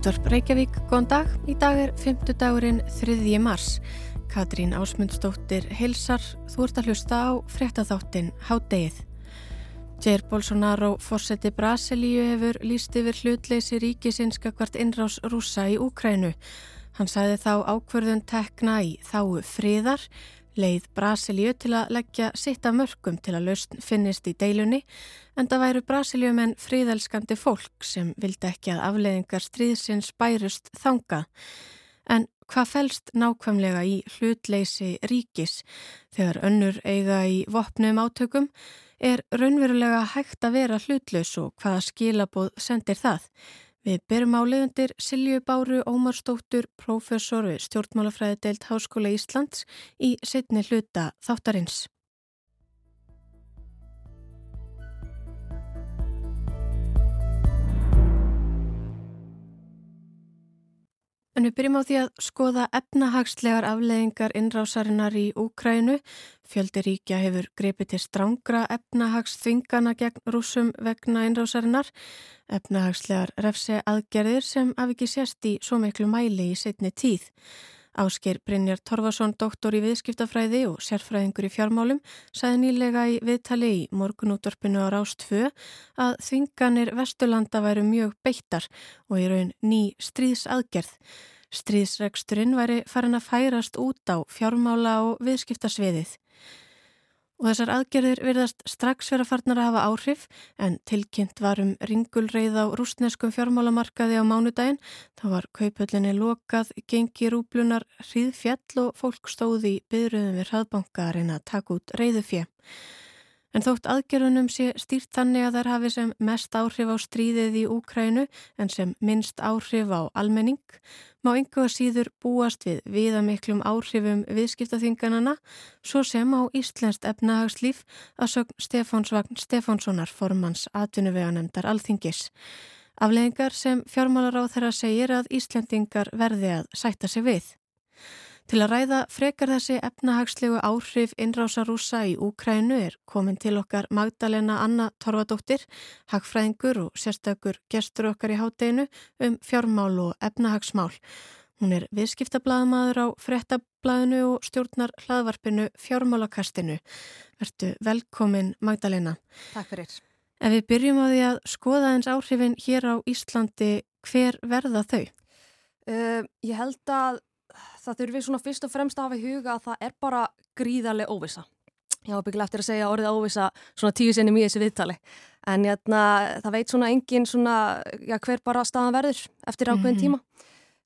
Útvarp Reykjavík, góðan dag. Í dag er 5. dagurinn 3. mars. Katrín Ásmundsdóttir heilsar, þú ert að hlusta á fréttaþáttin Hádegið. Jair Bolsonaro, fórseti Brasilíu, hefur líst yfir hlutleysi ríkisinska hvert innrás rúsa í Úkrænu. Hann sagði þá ákverðun tekna í þáu friðar, leið Brasilíu til að leggja sitta mörgum til að lausn finnist í deilunni en það væru Brasilíumenn fríðelskandi fólk sem vildi ekki að afleiðingar stríðsins bærust þanga. En hvað fælst nákvæmlega í hlutleysi ríkis þegar önnur eiga í vopnum átökum er raunverulega hægt að vera hlutlaus og hvaða skilabóð sendir það? Við byrjum á leiðundir Silju Báru Ómarsdóttur, professor við stjórnmálafræði deilt Háskóla Íslands í setni hluta þáttarins. En við byrjum á því að skoða efnahagslegar afleðingar innrásarinnar í Úkrænu. Fjöldi ríkja hefur grepið til strángra efnahagsþvingana gegn rúsum vegna innrásarinnar. Efnahagslegar refsi aðgerðir sem af ekki sérst í svo miklu mæli í setni tíð. Ásker Brynjar Torfason, doktor í viðskiptafræði og sérfræðingur í fjármálum, sagði nýlega í viðtali í morgunúttorpinu á Rást 2 að þvinganir Vesturlanda væru mjög beittar og í raun ný stríðsaðgerð. Stríðsregsturinn væri farin að færast út á fjármála og viðskiptasviðið. Og þessar aðgerðir virðast strax vera farnar að hafa áhrif en tilkynnt var um ringulreið á rústneskum fjármálamarkaði á mánudaginn. Það var kaupöllinni lokað, gengi rúblunar, hríðfjall og fólk stóði í byrjuðum við hraðbanka að reyna að taka út reyðufjö. En þótt aðgerðunum sé stýrt þannig að þær hafi sem mest áhrif á stríðið í Úkrænu en sem minnst áhrif á almenning, má einhverja síður búast við viðamiklum áhrifum viðskiptaþinganana, svo sem á Íslenskt efnahagslíf að sögn Stefánsvagn Stefánssonar formans atvinnuveganemdar alþingis. Afleðingar sem fjármálar á þeirra segir að Íslendingar verði að sætta sig við. Til að ræða frekar þessi efnahagslegu áhrif innrásarúsa í Úkrænu er komin til okkar Magdalena Anna Torfadóttir, hagfræðingur og sérstakur gestur okkar í hátteginu um fjármál og efnahagsmál. Hún er viðskiptablaðmaður á frettablaðinu og stjórnar hlaðvarpinu fjármálakastinu. Vertu velkomin Magdalena. Takk fyrir. En við byrjum á því að skoða eins áhrifin hér á Íslandi, hver verða þau? Uh, ég held að það þurfi svona fyrst og fremst að hafa í huga að það er bara gríðarlega óvisa. Ég hafa bygglega eftir að segja orðið óvisa svona tíu sinni mjög þessi viðtali. En jæna, það veit svona engin svona, já, hver bara staðan verður eftir ákveðin mm -hmm. tíma.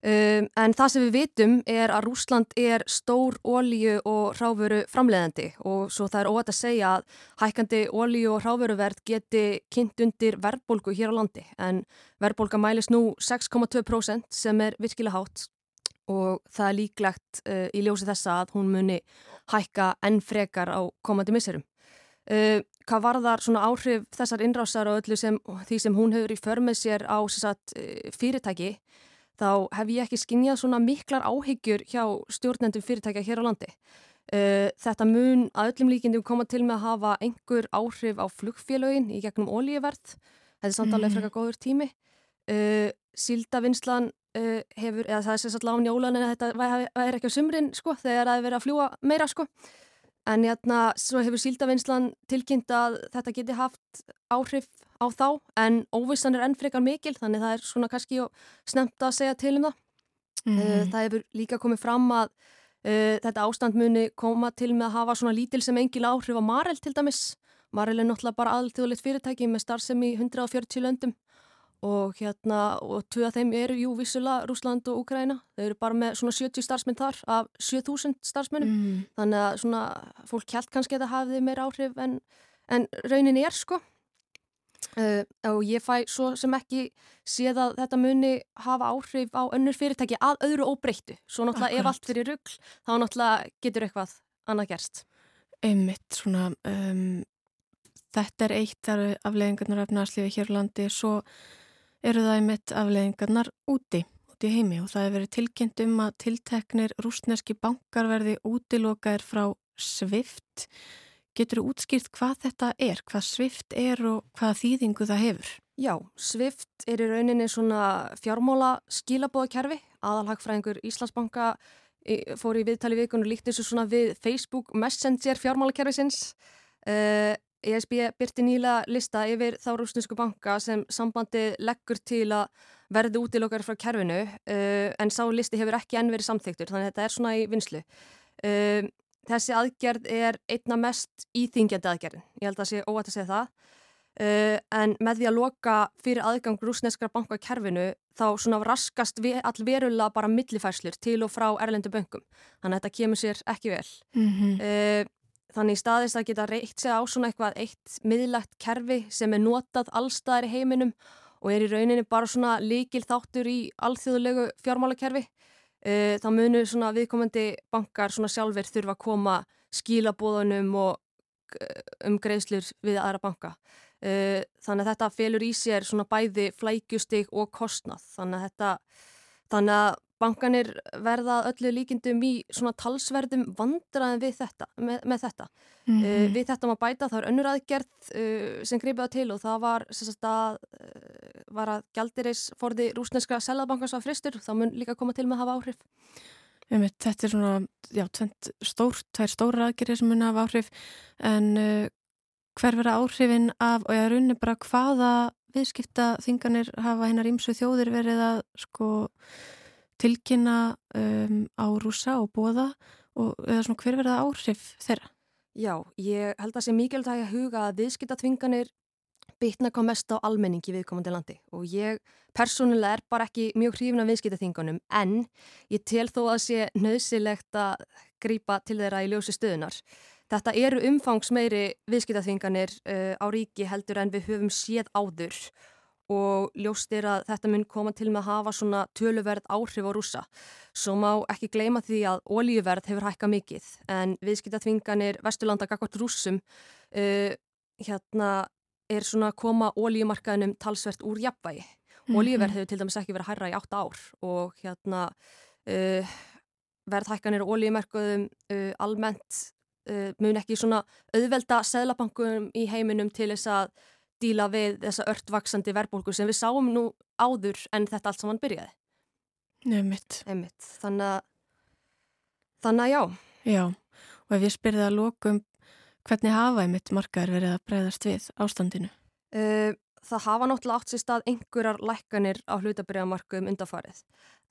Um, en það sem við vitum er að Rúsland er stór ólíu og ráfuru framleiðandi og svo það er óætt að segja að hækkandi ólíu og ráfuruverð geti kynnt undir verðbólgu hér á landi en verðbólga mælis nú 6,2% sem er virkilega hátt og það er líklegt uh, í ljósi þessa að hún muni hækka enn frekar á komandi misserum. Uh, hvað varðar svona áhrif þessar innrásar og öllu sem, því sem hún hefur í förmið sér á sagt, uh, fyrirtæki þá hef ég ekki skinnjað svona miklar áhyggjur hjá stjórnendum fyrirtækja hér á landi. Þetta mun að öllum líkindum koma til með að hafa einhver áhrif á flugfélögin í gegnum ólíuverð. Þetta er samt alveg mm. frekar góður tími. Sildavinslan uh, hefur, eða það er sérstaklega á njólan en þetta væri ekki á sumrin sko þegar það er verið að fljúa meira sko. En jæna, svo hefur síldavinslan tilkynnt að þetta geti haft áhrif á þá en óvissan er ennfrekar mikil þannig það er svona kannski snemt að segja til um það. Mm. uh, það hefur líka komið fram að uh, þetta ástand muni koma til með að hafa svona lítil sem engil áhrif á Marel til dæmis. Marel er náttúrulega bara aðalþjóðleitt fyrirtæki með starfsemi í 140 löndum og hérna og tvö af þeim eru jú vissulega Rúsland og Úkraina þau eru bara með svona 70 starfsmenn þar af 7000 starfsmennum mm. þannig að svona fólk held kannski að það hafiði meira áhrif en, en raunin er sko. Uh, og ég fæ svo sem ekki séð að þetta muni hafa áhrif á önnur fyrirtæki að öðru óbreyttu. Svo náttúrulega Akkurat. ef allt fyrir ruggl þá náttúrulega getur eitthvað annað gerst. Einmitt svona um, þetta er eitt af leðingarnar efnaðarslífi hér landi. Svo eru það í mitt afleðingarnar úti, úti heimi og það hefur verið tilkynnt um að tilteknir rúsneski bankar verði útilokaðir frá Svift. Getur þú útskýrt hvað þetta er, hvað Svift er og hvað þýðingu það hefur? Já, Swift er í rauninni svona fjármóla skilabóðakerfi. Aðalhagfræðingur Íslandsbanka fór í viðtali vikun og líkt þessu svona við Facebook Messenger fjármálakerfisins. Uh, ESB byrti nýla lista yfir þá rúsnesku banka sem sambandi leggur til að verði útilokkar frá kerfinu uh, en sá listi hefur ekki enn verið samþyktur þannig að þetta er svona í vinslu. Uh, þessi aðgerð er einna mest íþingjandi aðgerðin. Ég held að það sé óætt að segja það. Uh, en með því að loka fyrir aðgang rúsneskra banka kerfinu þá svona raskast allverulega bara millifærslur til og frá erlendu böngum. Þannig að þetta kemur sér ekki vel. Mm -hmm. uh, þannig staðist að geta reykt sig á svona eitthvað eitt miðlægt kerfi sem er notað allstaðar í heiminum og er í rauninni bara svona líkil þáttur í alþjóðulegu fjármálakerfi. Uh, þá munu svona viðkomandi bankar svona sjálfur þurfa að koma skílabóðunum og um greiðslur við aðra banka. Uh, þannig að þetta felur í sér svona bæði flækjustig og kostnað þannig að þetta þannig að bankanir verða öllu líkindum í svona talsverðum vandraðin við þetta með, með þetta mm -hmm. uh, við þetta maður bæta þá er önnur aðgerð uh, sem greipiða til og það var að, var að gældiris forði rúsneska selaðbankans á fristur þá mun líka koma til með að hafa áhrif Þetta er svona, já, stórt, það er stóra aðgerðir sem mun að hafa áhrif en hver vera áhrifin af og ég er unni bara hvaða viðskipta þinganir hafa hennar ímsu þjóðir verið að sko tilkynna um, á rúsa og bóða og eða svona hver verða áhrif þeirra? Já, ég held að það sé mikilvægt að ég huga að viðskipta þinganir bitna hvað mest á almenningi viðkomandi landi og ég persónulega er bara ekki mjög hrifin af viðskipta þinganum en ég tel þó að sé nöðsilegt að grýpa til þeirra í ljósi stöðunar. Þetta eru umfangsmeiri viðskiptaþvinganir uh, á ríki heldur en við höfum séð áður og ljóst er að þetta mun koma til með að hafa svona töluverð áhrif á rúsa. Svo má ekki gleyma því að ólíuverð hefur hækka mikið en viðskiptaþvinganir Vesturlanda gagvart rúsum uh, hérna er svona að koma ólíumarkaðinum talsvert úr jafnvægi. Mm -hmm. Ólíuverð hefur til dæmis ekki verið hærra í 8 ár og hérna uh, verðhækkanir og ólíumarkaðum uh, almennt uh, mun ekki svona auðvelda seglabankum í heiminum til þess að díla við þessa öllvaksandi verðbólku sem við sáum nú áður en þetta allt saman byrjaði. Nefnitt. Nefnitt. Þannig að, þannig að já. Já, og ef ég spyrði að lókum hvernig hafa einmitt margar verið að breyðast við ástandinu? Uh, það hafa náttúrulega átt sér stað einhverjar lækkanir á hlutabriðamarkuðum undarfarið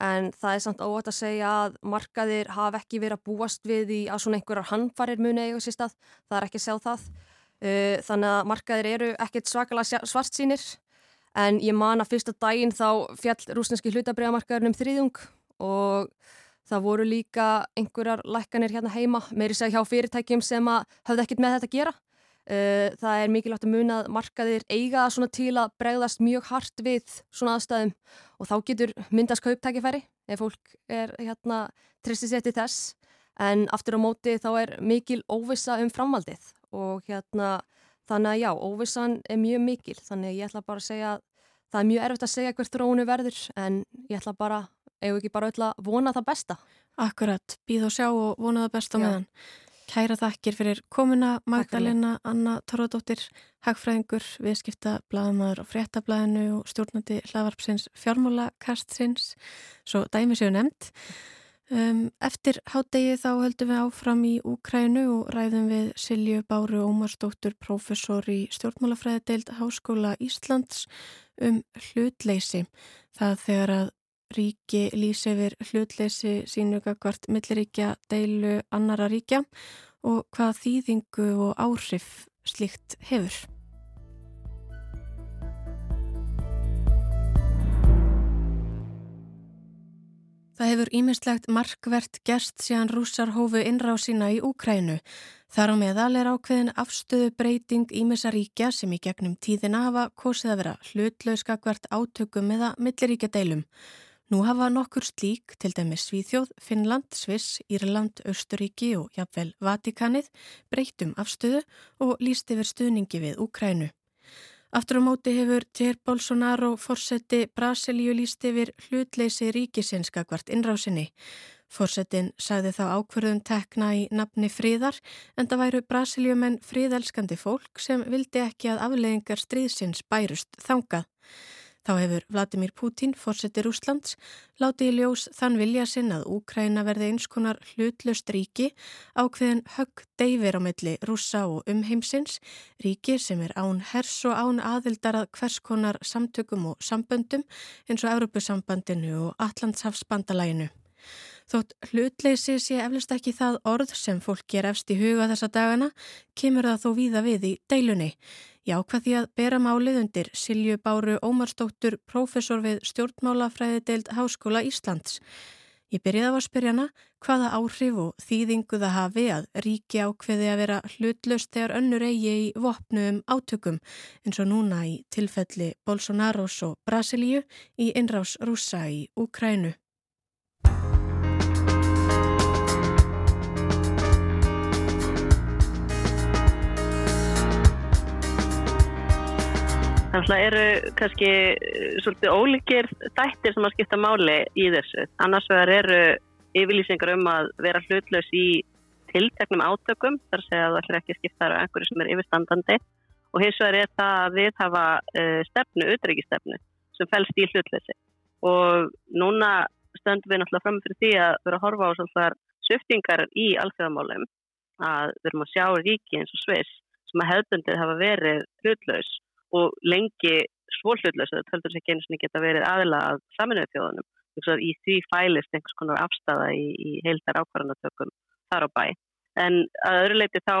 en það er samt óvægt að segja að markaðir hafa ekki verið að búast við í að svona einhverjar handfarir muni eiga sér stað, það er ekki að sjá það þannig að markaðir eru ekkert svakalega svart sínir en ég man að fyrsta daginn þá fjall rúsneski hlutabriðamarkaðurinn um þriðjung og það voru líka einhverjar lækkanir hérna heima meiri segja hjá fyrirtækjum sem að hafði ekkert með þetta að gera. Uh, það er mikilvægt að muna að markaðir eiga til að bregðast mjög hart við svona aðstæðum og þá getur myndast kauptækifæri ef fólk er hérna tristið sér til þess. En aftur á móti þá er mikil óvissa um framvaldið og hérna þannig að já, óvissan er mjög mikil þannig að ég ætla bara að segja að það er mjög erfitt að segja hvert þróunu verður en ég ætla bara, ef ekki bara öll að vona það besta. Akkurat, býð og sjá og vona það besta já. meðan. Kæra þakkir fyrir komuna Magdalena Anna Torradóttir, hagfræðingur, viðskipta, bladamæður og fréttablaðinu og stjórnandi hlaðvarpsins fjármálakastsins, svo dæmi séu nefnt. Um, eftir hádegi þá höldum við áfram í Úkrænu og ræðum við Silju Báru Ómarsdóttur, professor í stjórnmálafræðideild Háskóla Íslands um hlutleysi. Það þegar að ríki lýsi yfir hlutleysi sínu gagvart milliríkja deilu annara ríkja og hvaða þýðingu og áhrif slíkt hefur. Það hefur ímislegt markvert gerst síðan rússar hófu innrásina í Úkrænu. Þar á meðal er ákveðin afstöðu breyting ímisaríkja sem í gegnum tíðina hafa kosið að vera hlutlauskakvert átökum eða milliríkja deilum. Nú hafa nokkur slík, til dæmis Svíþjóð, Finnland, Sviss, Írland, Östuríki og jafnvel Vatikanið breytum afstöðu og líst yfir stuðningi við Úkrænu. Aftur á móti hefur Tér Bolsonaro fórseti Brasilíu líst yfir hlutleysi ríkisinska hvert innrásinni. Fórsetin sagði þá ákverðum tekna í nafni fríðar en það væru Brasilíumenn fríðelskandi fólk sem vildi ekki að afleggingar stríðsins bærust þangað. Þá hefur Vladimir Putin, fórsetir Úslands, látið í ljós þann vilja sinn að Úkræna verði einskonar hlutlust ríki ákveðin högg deyfir á milli rúsa og umheimsins, ríki sem er án hers og án aðildar að hverskonar samtökum og samböndum eins og Europasambandinu og Allandshafsbandalæginu. Þótt hlutleysi sé eflust ekki það orð sem fólk ger efst í huga þessa dagana, kemur það þó víða við í deilunni. Já, hvað því að bera málið undir Silju Báru Ómarsdóttur, profesor við stjórnmálafræðideild Háskóla Íslands. Ég byrjaði á að spyrja hana hvaða áhrif og þýðingu það hafi að ríki ákveði að vera hlutlust þegar önnur eigi í vopnum átökum eins og núna í tilfelli Bolsonaros og Brasilíu í innrás rúsa í Ukrænu. Þannig eru kannski eh, svolítið ólíkir þættir sem að skipta máli í þessu. Annars vegar eru yfirlýsingar um að vera hlutlaus í tilteknum átökum, þar segja að það ætlir ekki að skipta á einhverju sem er yfirstandandi. Og hins vegar er það að við hafa uh, stefnu, utryggisstefnu sem fælst í hlutlausi og núna stöndum við náttúrulega fram fyrir því að vera að horfa á svona söftingar í alþjóðamálum að við erum að sjá ríki eins og Sviss sem að hefðbundið hafa verið hlutlaus og lengi svólhutlega það töldur sér ekki eins og geta verið aðila að saminuðu þjóðunum. Í því fælist einhvers konar afstæða í, í heildar ákvarðanatökum þar á bæ. En að öðru leiti þá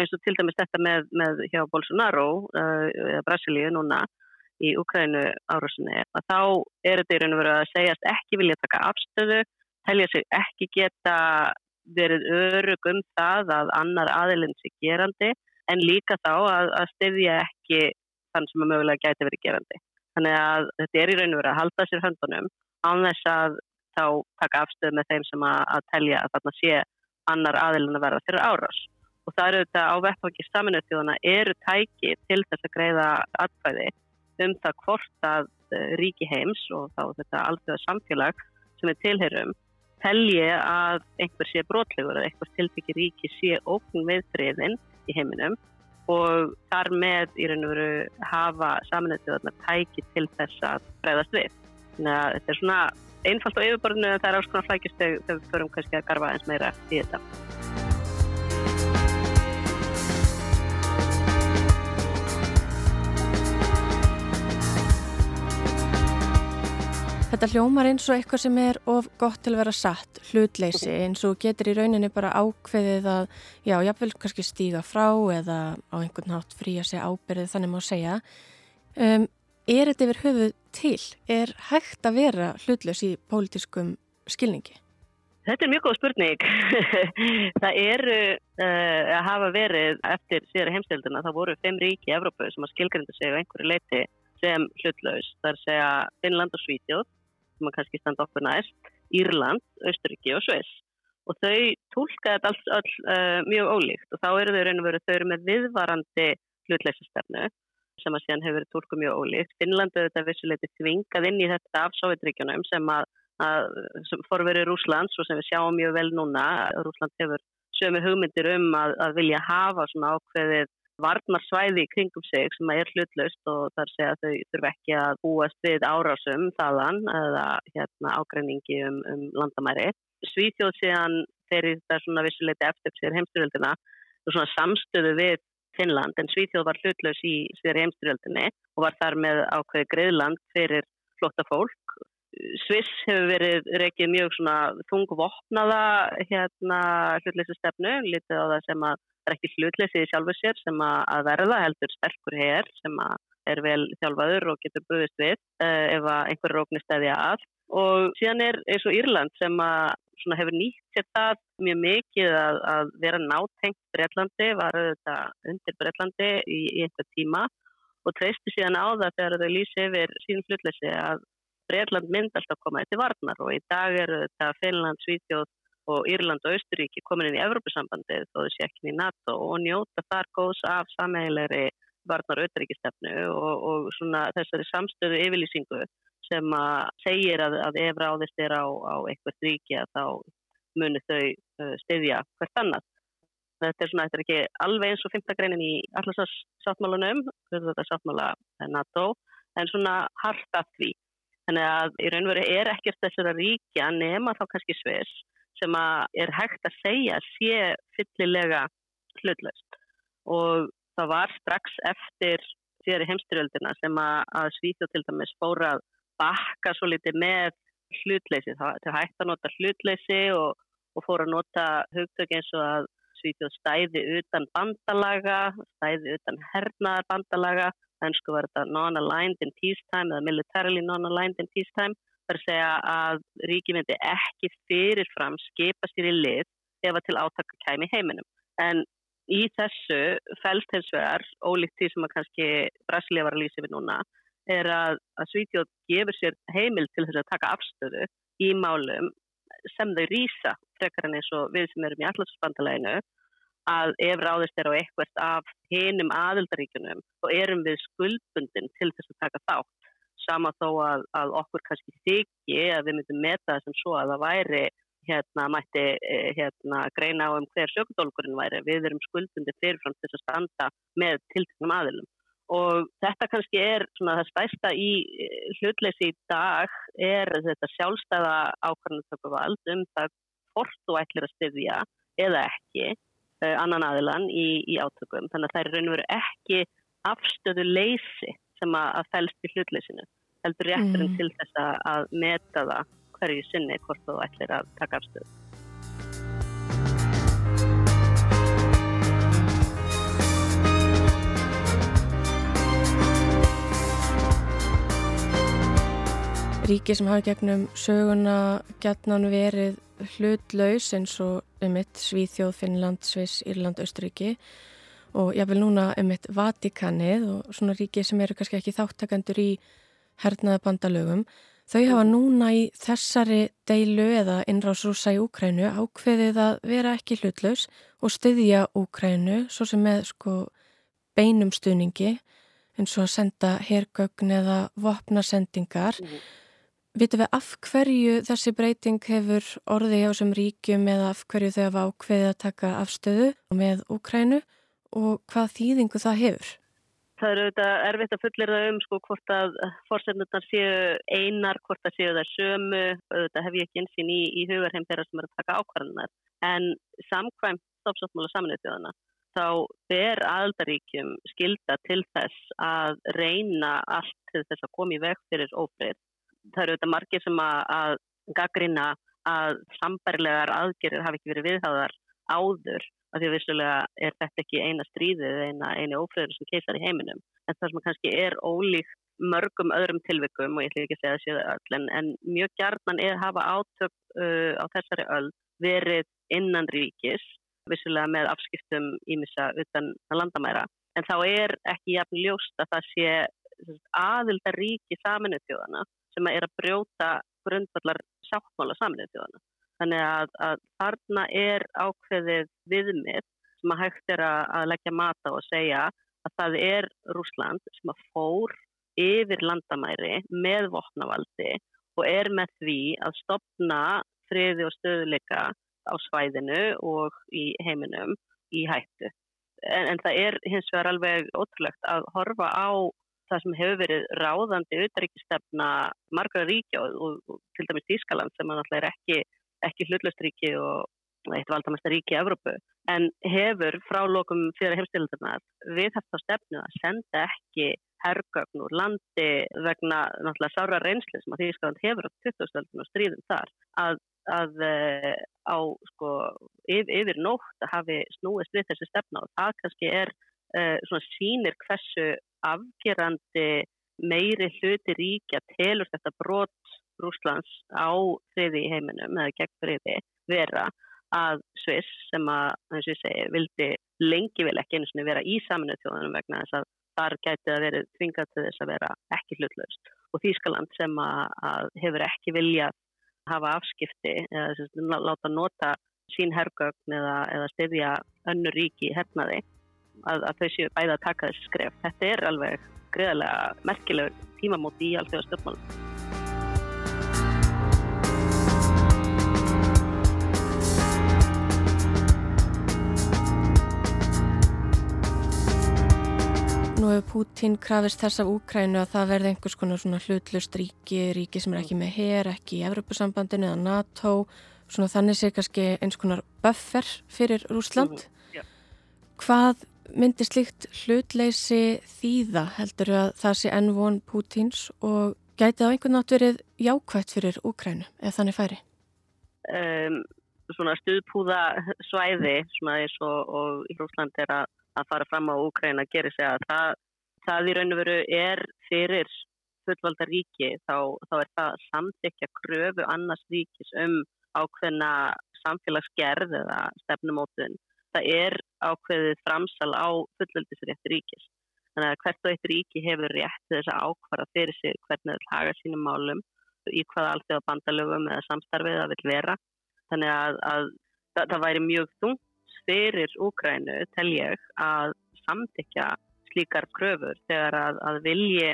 eins og til dæmis þetta með, með hjá Bolsonaro uh, eða Brasilíu núna í Ukrænu árásinni að þá er þetta í raun og veru að segjast ekki vilja taka afstöðu, telja sig ekki geta verið örug um það að annar aðilinn sé gerandi en líka þá að, að stefja ekki þann sem að mögulega gæti verið gerandi. Þannig að þetta er í raun og verið að halda sér höndunum án þess að þá taka afstöð með þeim sem að, að telja að þarna sé annar aðilin að verða fyrir árás. Og það eru þetta á vettvangi staminuð þjóðana eru tæki til þess að greiða atkvæði um það hvort að eh, ríki heims og þá þetta alþjóða samfélag sem við tilherum telji að einhver sé brotlegur eða einhver tilfengi ríki sé ókn við friðin í heiminum og þar með í raun og veru hafa samanleituðarna tæki til þess að bregðast við. Þannig að þetta er svona einfalt á yfirborðinu en það er áskonar konar flækjast þegar við förum kannski að garfa eins meira í þetta. Þetta hljómar eins og eitthvað sem er of gott til að vera satt, hlutleysi, eins og getur í rauninni bara ákveðið að, já, jáfnvel kannski stíga frá eða á einhvern nátt frí að segja ábyrðið þannig má segja. Um, er þetta yfir höfuð til? Er hægt að vera hlutleys í pólitískum skilningi? Þetta er mjög góð spurning. það eru uh, að hafa verið eftir síðara heimstildina, það voru fimm ríki í Evrópu sem að skilgrinda sig á einhverju leiti sem hlutlaus. Það er að segja Finnland og Svítjóð sem að kannski standa okkur næst, Írland, Östuríki og Sviss. Og þau tólka þetta alls all, uh, mjög ólíkt og þá eru þau og veru, þau eru með viðvarandi hlutleysistefnu sem að síðan hefur verið tólkuð mjög ólíkt. Finnlandu þetta vissuleiti þvingað inn í þetta af Sovjetríkjunum sem að, að forverið Rúslands og sem við sjáum mjög vel núna. Rúsland hefur sömu hugmyndir um að, að vilja hafa svona ákveðið varnarsvæði í kringum sig sem er hlutlaust og þar segja að þau þurfa ekki að búast við árásum þaðan eða hérna, ágræningi um, um landamæri. Svíþjóð síðan þeirri þetta svona vissuleiti eftir sér heimstyrjöldina og svona samstöðu við Finnland en Svíþjóð var hlutlaus í sér heimstyrjöldinni og var þar með ákveði greiðland fyrir flotta fólk. Sviss hefur verið reykið mjög svona þungvopnaða hérna hlutleisustefnu, litið á það sem að er ekki hlutleysið í sjálfu sér sem að verða heldur sterkur hér sem er vel þjálfaður og getur bröðist við uh, ef einhver róknir stæði að. Og síðan er eins og Írland sem hefur nýtt sér það mjög mikið að, að vera nátengt Breitlandi, var auðvitað undir Breitlandi í, í einhver tíma og treysti síðan á það þegar þau lýsi yfir sín hlutleysi að Breitland mynd alltaf komaði til varnar og í dag eru þetta Finland, Svítjóð og Írland og Austuríki komin inn í Evrópusambandið og þessi ekki í NATO og njóta þar góðs af sameigilegri varnar og, og svona þessari samstöðu yfirlýsingu sem að segir að, að ef ráðist er á, á eitthvað ríki að þá munir þau uh, stiðja hvert annað. Þetta er svona, þetta er ekki alveg eins og fymta greinin í allarsars sáttmálunum, þetta er sáttmála NATO, en svona harta því. Þannig að í raun og veru er ekkert þessara ríkja nema þá kannski Sviss sem er hægt að segja sé fyllilega hlutlaust og það var strax eftir fyrir heimstyrjöldina sem að Svíþjóð til dæmis fóra að bakka svo litið með hlutleysi. Það hægt að nota hlutleysi og, og fóra að nota hugtök eins og að Svíþjóð stæði utan bandalaga, stæði utan hernaðar bandalaga Þannig var þetta non-aligned in peacetime eða militarily non-aligned in peacetime. Það er að segja að ríki myndi ekki fyrirfram skipa sér í lið ef að til átaka kæmi heiminum. En í þessu fælst hins vegar, ólíkt því sem að kannski Brasilia var að lýsa við núna, er að, að Svítjóð gefur sér heimil til þess að taka afstöðu í málum sem þau rýsa frekar en eins og við sem erum í allarsbandaleginu að ef ráðist er á eitthvað af hinum aðildaríkunum og erum við skuldbundin til þess að taka þátt. Sama þó að, að okkur kannski þykji að við myndum meta það sem svo að það væri hérna mætti eh, hérna greina á um hver sjökudólkurinn væri. Við erum skuldbundin fyrirfram til þess að standa með tilteknum aðilum. Og þetta kannski er svona það stæsta í eh, hlutleysi í dag er þetta sjálfstæða ákvarðantöku vald um það hvort þú ætlir að styðja eða ekki annan aðilan í, í átökum. Þannig að það er raun og veru ekki afstöðu leysi sem að, að fælst í hlutleysinu. Heldur rétturinn mm. til þess að meta það hverju sinni hvort þú ætlir að taka afstöðu. Ríki sem hafa gegnum söguna getnan verið hlutlaus eins og um mitt Svíþjóð, Finnland, Sviss, Írland, Östuríki og ég vil núna um mitt Vatikanið og svona ríki sem eru kannski ekki þáttakandur í hernaða bandalögum. Þau hafa núna í þessari deilu eða innrásrúsa í Úkrænu ákveðið að vera ekki hlutlaus og styðja Úkrænu svo sem með sko beinum stuðningi eins og að senda hergögn eða vopnasendingar. Mm. Vitum við af hverju þessi breyting hefur orði hjá sem ríkjum eða af hverju þau hafa ákveðið að taka afstöðu með Úkrænu og hvað þýðingu það hefur? Það eru auðvitað erfitt að fullir það um sko hvort að fórsefnurnar séu einar, hvort að séu það sömu, auðvitað hef ég ekki einsinn í, í hugarheim þeirra sem eru að taka ákvarðanar. En samkvæmt stofsáttmála saminuð þjóðana þá ber aðaldaríkjum skilda til þess að reyna allt til þess að koma í veg fyrir ófrið það eru þetta margir sem að, að gaggrina að sambarilegar aðgerir hafi ekki verið viðháðar áður af því að vissulega er þetta ekki eina stríðið eina eini ófröður sem keisar í heiminum. En það sem kannski er ólíkt mörgum öðrum tilvikum og ég ætla ekki að segja séu öll en, en mjög gjarnan er að hafa átök uh, á þessari öll verið innan ríkis vissulega með afskiptum ímissa utan landamæra. En þá er ekki jafn ljóst að það sé aðildar ríki saminu þjóðana sem er að brjóta grundvallar sáttmála saminnið þjóðana. Þannig að, að þarna er ákveðið viðmið sem að hægt er að, að leggja mata og segja að það er Rúsland sem að fór yfir landamæri með vopnavaldi og er með því að stopna friði og stöðuleika á svæðinu og í heiminum í hættu. En, en það er hins vegar alveg ótrúlegt að horfa á það sem hefur verið ráðandi auðaríkistefna margra ríkja og, og, og til dæmis Ískaland sem er ekki, ekki hlutlusturíki og eitt valdamesta ríki í Evrópu en hefur frá lokum fyrir heimstildunar við á stefnu að senda ekki herrgögn úr landi vegna náttúrulega sára reynsli sem að Ískaland hefur á 20. og stríðum þar að, að eh, á sko yfir, yfir nótt hafi snúist við þessi stefna og það kannski er uh, svona sínir hversu afgerandi meiri hluti ríkja telur þetta brot Rúslands á friði í heiminum eða gegn friði vera að Sviss sem að, eins og ég segi, vildi lengi vel ekki einu svona vera í saminu þjóðanum vegna þess að þar gæti að vera tvingað til þess að vera ekki hlutlaust. Og Þýskaland sem að, að hefur ekki viljað hafa afskipti eða láta nota sín herrgögn eða, eða styrja önnu ríki hernaði að, að þau séu bæða að taka þessi skref. Þetta er alveg greiðarlega merkileg tímamóti í alltaf stjórnmálum. Nú hefur Pútín krafist þess af Úkrænu að það verði einhvers konar svona hlutlust ríki, ríki sem er ekki með hér, ekki í Evropasambandinu eða NATO, svona þannig sé kannski eins konar buffer fyrir Rúsland. Mm, yeah. Hvað myndir slikt hlutleysi þýða heldur að það sé enn von Pútíns og gæti það einhvern nátt verið jákvægt fyrir Úkrænu ef þannig færi? Um, svona stuðpúða svæði svona eins og, og í Rúsland er að að fara fram á Úkræna gerir sig að það, það í raun og veru er fyrir fullvalda ríki þá, þá er það samþykja kröfu annars ríkis um ákveðna samfélagsgerð eða stefnumótun. Það er ákveðið framsal á fullvaldisrétti ríkis. Þannig að hvert og eitt ríki hefur rétt þess að ákvara fyrir sig hvernig það laga sínum málum í hvaða alltaf bandalögum eða samstarfið það vil vera. Þannig að, að það, það væri mjög þungt fyrir Úkrænu tel ég að samtikja slíkar kröfur þegar að, að vilji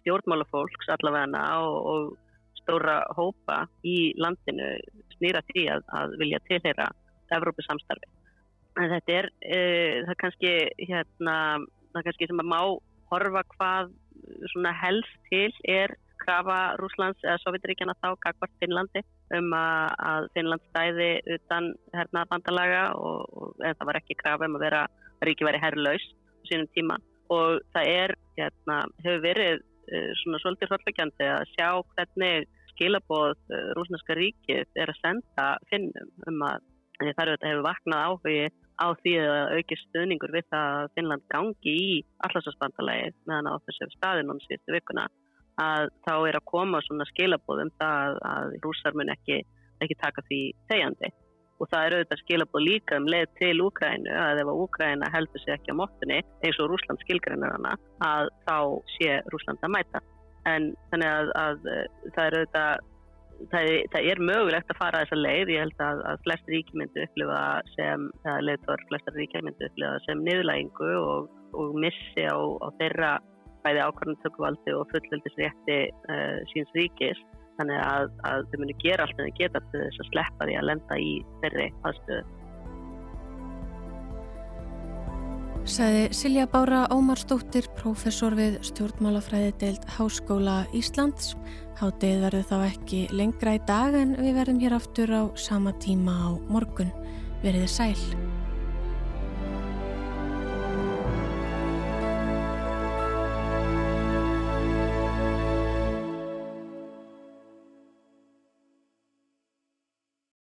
stjórnmálafólks allavegna og, og stóra hópa í landinu snýra því að, að vilja tilheyra Evrópusamstarfi. En þetta er, e, það er kannski, hérna, það er kannski sem að má horfa hvað helst til er krafa Rúslands eða Sovjetríkjana þá kakvart Finnlandi um að, Finnland stæði utan hernaðabandalaga og það var ekki krafa um að vera ríki verið herrlaus sínum tíma. Og það er, hérna, hefur verið uh, svona svolítið hróllakjandi að sjá hvernig skilaboð uh, rúsneska ríkið er að senda Finnum um að það hefur vaknað áhugi á því að auki stuðningur við það að Finnland gangi í allarsvarsbandalagi meðan á þessu staðinum síðustu vikuna að þá er að koma svona skilabóðum það að rúsar mun ekki, ekki taka því þegjandi. Og það er auðvitað skilabóð líka um leið til Úkrænu að ef að Úkræna heldur sig ekki á móttunni eins og Rúsland skilgrænir hana að þá sé Rúsland að mæta. En þannig að, að það er auðvitað það það er mögulegt að fara þessa leið ég held að, að flest ríki myndi upplifa sem, það leiðtor flestar ríki myndi upplifa sem niðurlægingu og, og missi á, á þeirra bæði ákvarðantökuvaldi og fullveldisrétti uh, síns ríkis þannig að, að þau munu gera allt en þau geta til þess að sleppa því að lenda í þeirri aðstöðu. Sæði Silja Bára Ómarsdóttir, professor við stjórnmálafræði deild Háskóla Íslands. Hátið verður þá ekki lengra í dag en við verðum hér aftur á sama tíma á morgun. Verðið sæl.